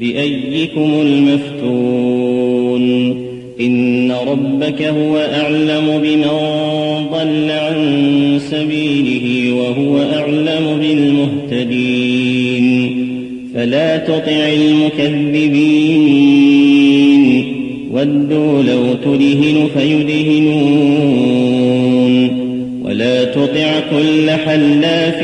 بأيكم المفتون إن ربك هو أعلم بمن ضل عن سبيله وهو أعلم بالمهتدين فلا تطع المكذبين ودوا لو تدهن فيدهنون ولا تطع كل حلاف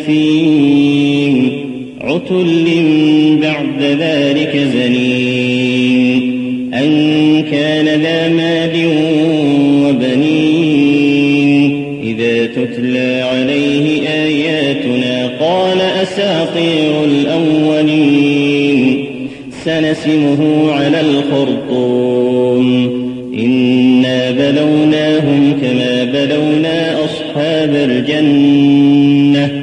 أثيم عتل بعد ذلك زنيم. أن كان ذا مال وبنين. إذا تتلى عليه آياتنا قال أساطير الأولين. سنسمه على الخرطوم. إنا بلوناهم كما بلونا أصحاب الجنة.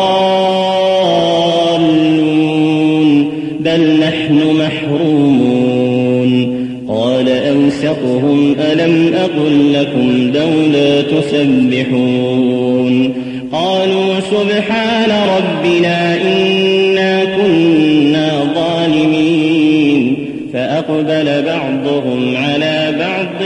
أوسطهم ألم أقل لكم لولا تسبحون قالوا سبحان ربنا إنا كنا ظالمين فأقبل بعضهم على بعض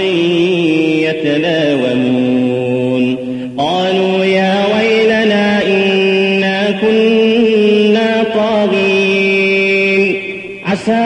يتلاومون قالوا يا ويلنا إنا كنا طاغين عسى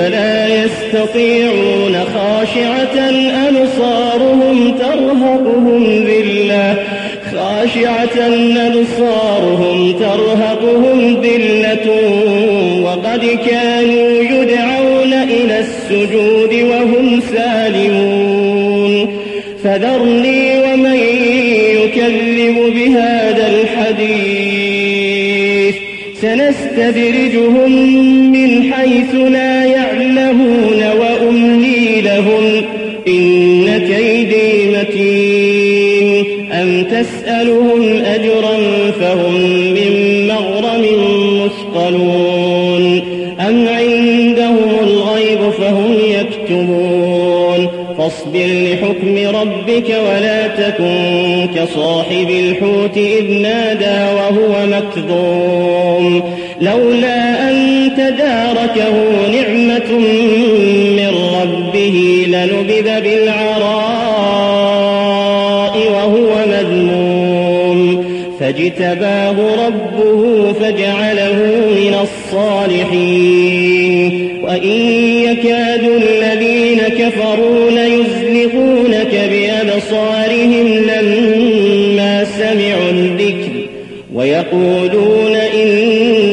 فلا يستطيعون خاشعة أبصارهم ترهقهم ذلة. خاشعة أبصارهم ترهقهم ذلة. وقد كانوا يدعون إلى السجود وهم سالمون. فذرني ومن يكذب بهذا الحديث. سنستدرجهم من حيث لا يعلمون وأملي لهم إن كيدي متين. أم تسألهم أجرا فهم من مغرم مثقلون؟ لحكم ربك ولا تكن كصاحب الحوت إذ نادى وهو مكذوم لولا أن تداركه نعمة من ربه لنبذ بالعراء وهو مذموم فاجتباه ربه فجعله من الصالحين وإن يكاد الذين كفروا ليزلقونك بأبصارهم لما سمعوا الذكر ويقولون إن